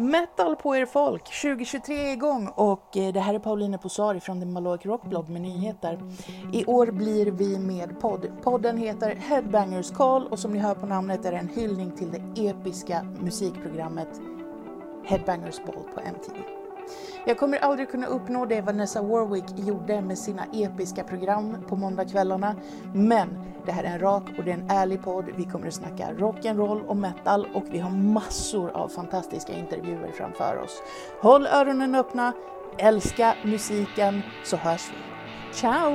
Metal på er folk, 2023 är igång och eh, det här är Pauline Posari från The Maloic Rockblog med nyheter. I år blir vi med podd. Podden heter Headbangers Call och som ni hör på namnet är det en hyllning till det episka musikprogrammet Headbangers Ball på MTV. Jag kommer aldrig kunna uppnå det Vanessa Warwick gjorde med sina episka program på måndagskvällarna. Men det här är en rak och det är en ärlig podd. Vi kommer att snacka rock'n'roll och metal och vi har massor av fantastiska intervjuer framför oss. Håll öronen öppna, älska musiken så hörs vi. Ciao!